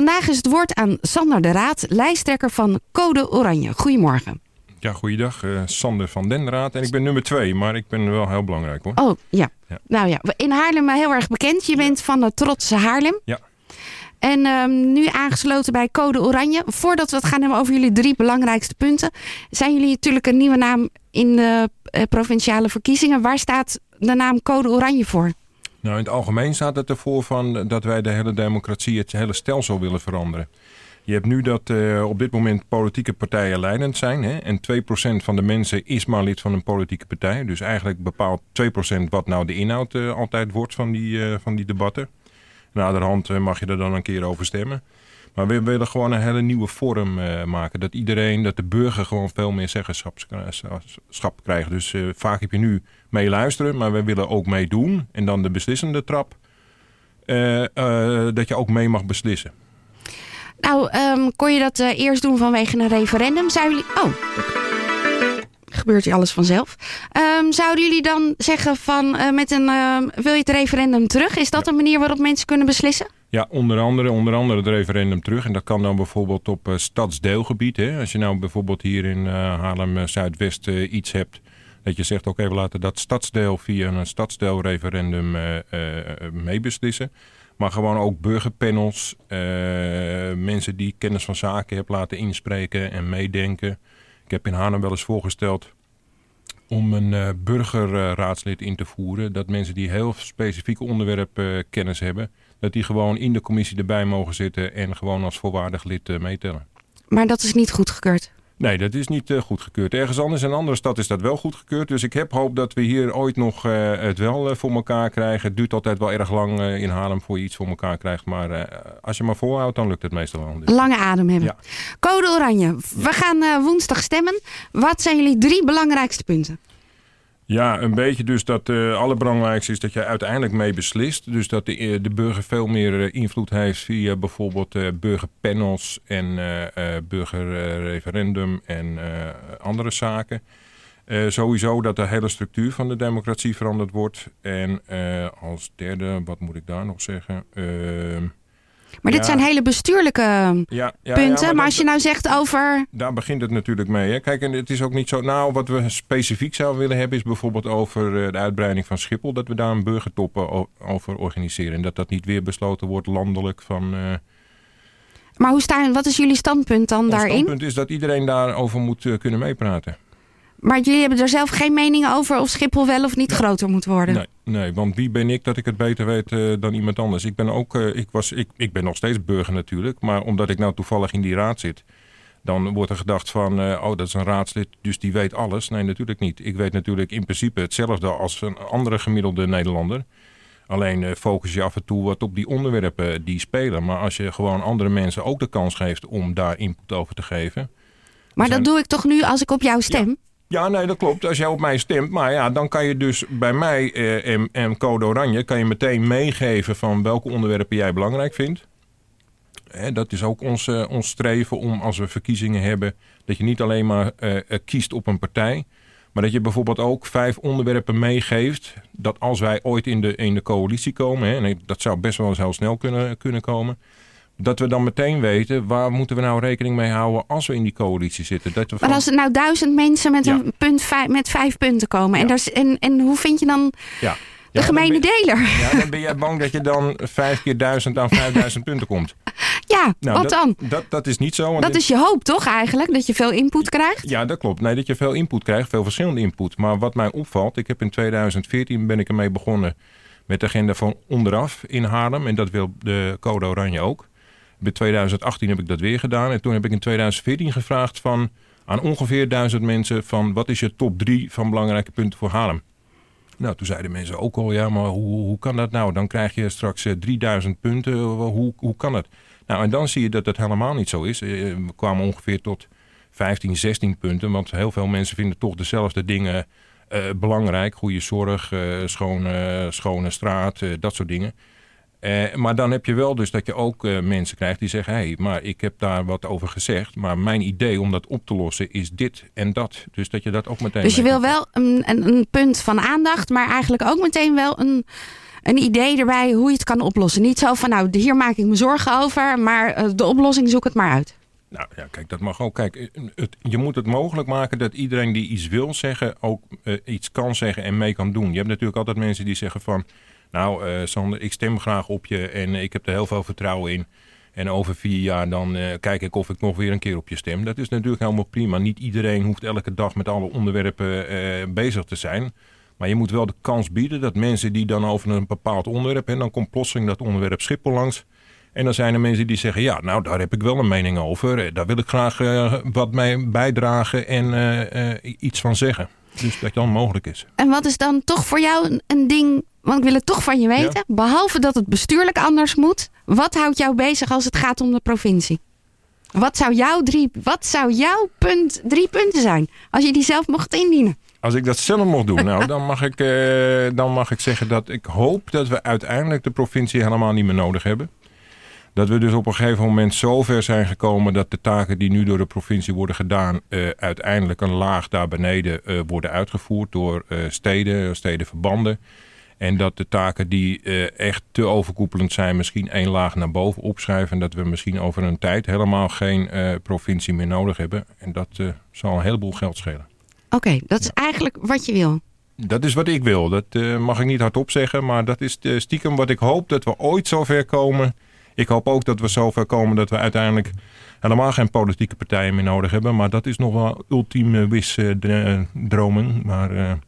Vandaag is het woord aan Sander de Raad, lijsttrekker van Code Oranje. Goedemorgen. Ja, goeiedag. Uh, Sander van Denraad. En ik ben nummer twee, maar ik ben wel heel belangrijk hoor. Oh, ja. ja. Nou ja, in Haarlem heel erg bekend. Je bent van de trotse Haarlem. Ja. En um, nu aangesloten bij Code Oranje. Voordat we het gaan hebben over jullie drie belangrijkste punten. Zijn jullie natuurlijk een nieuwe naam in de uh, provinciale verkiezingen. Waar staat de naam Code Oranje voor? Nou, in het algemeen staat het ervoor van dat wij de hele democratie, het hele stelsel willen veranderen. Je hebt nu dat uh, op dit moment politieke partijen leidend zijn. Hè? En 2% van de mensen is maar lid van een politieke partij. Dus eigenlijk bepaalt 2% wat nou de inhoud uh, altijd wordt van die, uh, van die debatten. Naderhand mag je er dan een keer over stemmen. Maar we willen gewoon een hele nieuwe vorm maken. Dat iedereen, dat de burger gewoon veel meer zeggenschap krijgt. Dus vaak heb je nu mee luisteren, maar we willen ook meedoen. En dan de beslissende trap. dat je ook mee mag beslissen. Nou, um, kon je dat eerst doen vanwege een referendum? Zouden jullie... Oh, gebeurt hier alles vanzelf. Um, zouden jullie dan zeggen van met een uh, wil je het referendum terug? Is dat een manier waarop mensen kunnen beslissen? Ja, onder andere, onder andere het referendum terug. En dat kan dan bijvoorbeeld op uh, stadsdeelgebied. Hè? Als je nou bijvoorbeeld hier in Haarlem Zuidwest iets hebt. Dat je zegt, oké, okay, we laten dat stadsdeel via een stadsdeelreferendum meebeslissen. Maar gewoon ook burgerpanels, uh, mensen die kennis van zaken hebben laten inspreken en meedenken. Ik heb in Haarlem wel eens voorgesteld om een uh, burgerraadslid in te voeren. Dat mensen die heel specifieke onderwerpen kennis hebben, dat die gewoon in de commissie erbij mogen zitten en gewoon als volwaardig lid uh, meetellen. Maar dat is niet goedgekeurd? Nee, dat is niet uh, goedgekeurd. Ergens anders in een andere stad is dat wel goedgekeurd. Dus ik heb hoop dat we hier ooit nog uh, het wel uh, voor elkaar krijgen. Het duurt altijd wel erg lang in Haarlem voor je iets voor elkaar krijgt. Maar als je maar volhoudt, dan lukt het meestal wel. Dus. Lange adem hebben. Ja. Code Oranje. We gaan woensdag stemmen. Wat zijn jullie drie belangrijkste punten? Ja, een beetje dus dat uh, allerbelangrijkste is dat je uiteindelijk mee beslist. Dus dat de, de burger veel meer uh, invloed heeft via bijvoorbeeld burgerpanels en burgerreferendum en andere zaken. sowieso dat de hele structuur van de democratie veranderd wordt. En als derde, wat moet ik daar nog zeggen? Maar dit zijn hele bestuurlijke ja, ja, punten. maar, maar als je nou zegt over... Daar begint het natuurlijk mee. Hè? Kijk, en het is ook niet zo... Nou, wat we specifiek zouden willen hebben... is bijvoorbeeld over eh, de uitbreiding van Schiphol... dat we daar een burgertop over organiseren. En dat dat niet weer besloten wordt landelijk van... Uh... Maar hoe staan, wat is jullie standpunt dan Ons daarin? Het standpunt is dat iedereen daarover moet uh, kunnen meepraten. Maar jullie hebben er zelf geen mening over of Schiphol wel of niet groter moet worden? Nee, nee, want wie ben ik dat ik het beter weet uh, dan iemand anders? Ik ben ook, uh, ik, was, ik, ik ben nog steeds burger natuurlijk, maar omdat ik nou toevallig in die raad zit, dan wordt er gedacht van, uh, oh dat is een raadslid, dus die weet alles. Nee, natuurlijk niet. Ik weet natuurlijk in principe hetzelfde als een andere gemiddelde Nederlander. Alleen focus je af en toe wat op die onderwerpen die spelen. Maar als je gewoon andere mensen ook de kans geeft om daar input over te geven. Maar dat doe ik toch nu als ik op jou stem? Ja. Ja, nee, dat klopt. Als jij op mij stemt. Maar ja, dan kan je dus bij mij eh, en, en Code Oranje... kan je meteen meegeven van welke onderwerpen jij belangrijk vindt. Dat is ook ons, uh, ons streven om als we verkiezingen hebben... dat je niet alleen maar uh, kiest op een partij... maar dat je bijvoorbeeld ook vijf onderwerpen meegeeft... dat als wij ooit in de, in de coalitie komen... Hè, en dat zou best wel eens heel snel kunnen, kunnen komen dat we dan meteen weten waar moeten we nou rekening mee houden als we in die coalitie zitten. Dat we van... Maar als er nou duizend mensen met, ja. een punt vijf, met vijf punten komen ja. en, daar, en, en hoe vind je dan ja. de gemene ben, deler? Ja, dan ben jij bang dat je dan vijf keer duizend aan vijfduizend punten komt. Ja, nou, wat dat, dan? Dat, dat is niet zo. Dat is je hoop toch eigenlijk, dat je veel input krijgt? Ja, dat klopt. Nee, dat je veel input krijgt, veel verschillende input. Maar wat mij opvalt, ik heb in 2014 ben ik ermee begonnen met de agenda van onderaf in Haarlem. En dat wil de Code Oranje ook. In 2018 heb ik dat weer gedaan. En toen heb ik in 2014 gevraagd van, aan ongeveer duizend mensen... van wat is je top drie van belangrijke punten voor Haarlem? Nou, toen zeiden mensen ook al, ja, maar hoe, hoe kan dat nou? Dan krijg je straks 3000 punten. Hoe, hoe kan dat? Nou, en dan zie je dat dat helemaal niet zo is. We kwamen ongeveer tot 15, 16 punten. Want heel veel mensen vinden toch dezelfde dingen belangrijk. Goede zorg, schone, schone straat, dat soort dingen. Uh, maar dan heb je wel dus dat je ook uh, mensen krijgt die zeggen... hé, hey, maar ik heb daar wat over gezegd... maar mijn idee om dat op te lossen is dit en dat. Dus dat je dat ook meteen... Dus je wil wel een, een, een, punt van aandacht... maar eigenlijk ook meteen wel een, een idee erbij hoe je het kan oplossen. Niet zo van, nou, hier maak ik me zorgen over, maar de oplossing zoek het maar uit. Nou ja, kijk, dat mag ook. Kijk, het, je moet het mogelijk maken dat iedereen die iets wil zeggen ook iets kan zeggen en mee kan doen. Je hebt natuurlijk altijd mensen die zeggen van, nou uh, Sander, ik stem graag op je en ik heb er heel veel vertrouwen in. En over vier jaar dan uh, kijk ik of ik nog weer een keer op je stem. Dat is natuurlijk helemaal prima. Niet iedereen hoeft elke dag met alle onderwerpen uh, bezig te zijn. Maar je moet wel de kans bieden dat mensen die dan over een bepaald onderwerp... en dan komt plotseling dat onderwerp Schiphol langs... En dan zijn er mensen die zeggen, ja, nou daar heb ik wel een mening over. Daar wil ik graag wat mee bijdragen en iets van zeggen. Dus dat dan mogelijk is. En wat is dan toch voor jou een ding want ik wil het toch van je weten. Behalve dat het bestuurlijk anders moet. Wat houdt jou bezig als het gaat om de provincie? Wat zou jouw drie, wat zou jouw punt, drie punten zijn? Als je die zelf mocht indienen. Als ik dat zelf mocht doen, nou, dan, mag ik, eh, dan mag ik zeggen dat ik hoop dat we uiteindelijk de provincie helemaal niet meer nodig hebben. Dat we dus op een gegeven moment zo ver zijn gekomen dat de taken die nu door de provincie worden gedaan, uh, uiteindelijk een laag daar beneden uh, worden uitgevoerd door uh, steden, stedenverbanden. En dat de taken die uh, echt te overkoepelend zijn, misschien één laag naar boven opschrijven. En dat we misschien over een tijd helemaal geen uh, provincie meer nodig hebben. En dat uh, zal een heleboel geld schelen. Oké, okay, dat is eigenlijk wat je wil. Dat is wat ik wil. Dat mag ik niet hardop zeggen. Maar dat is stiekem wat ik hoop dat we ooit zover komen. Ik hoop ook dat we zover komen dat we uiteindelijk helemaal geen politieke partijen meer nodig hebben. Maar dat is nog wel ultieme wis dromen. Maar